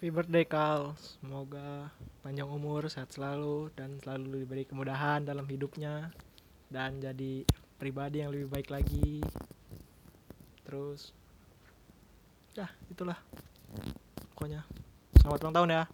Happy birthday Kal. Semoga panjang umur, sehat selalu dan selalu diberi kemudahan dalam hidupnya dan jadi pribadi yang lebih baik lagi. Terus ya itulah. Pokoknya selamat ulang tahun ya.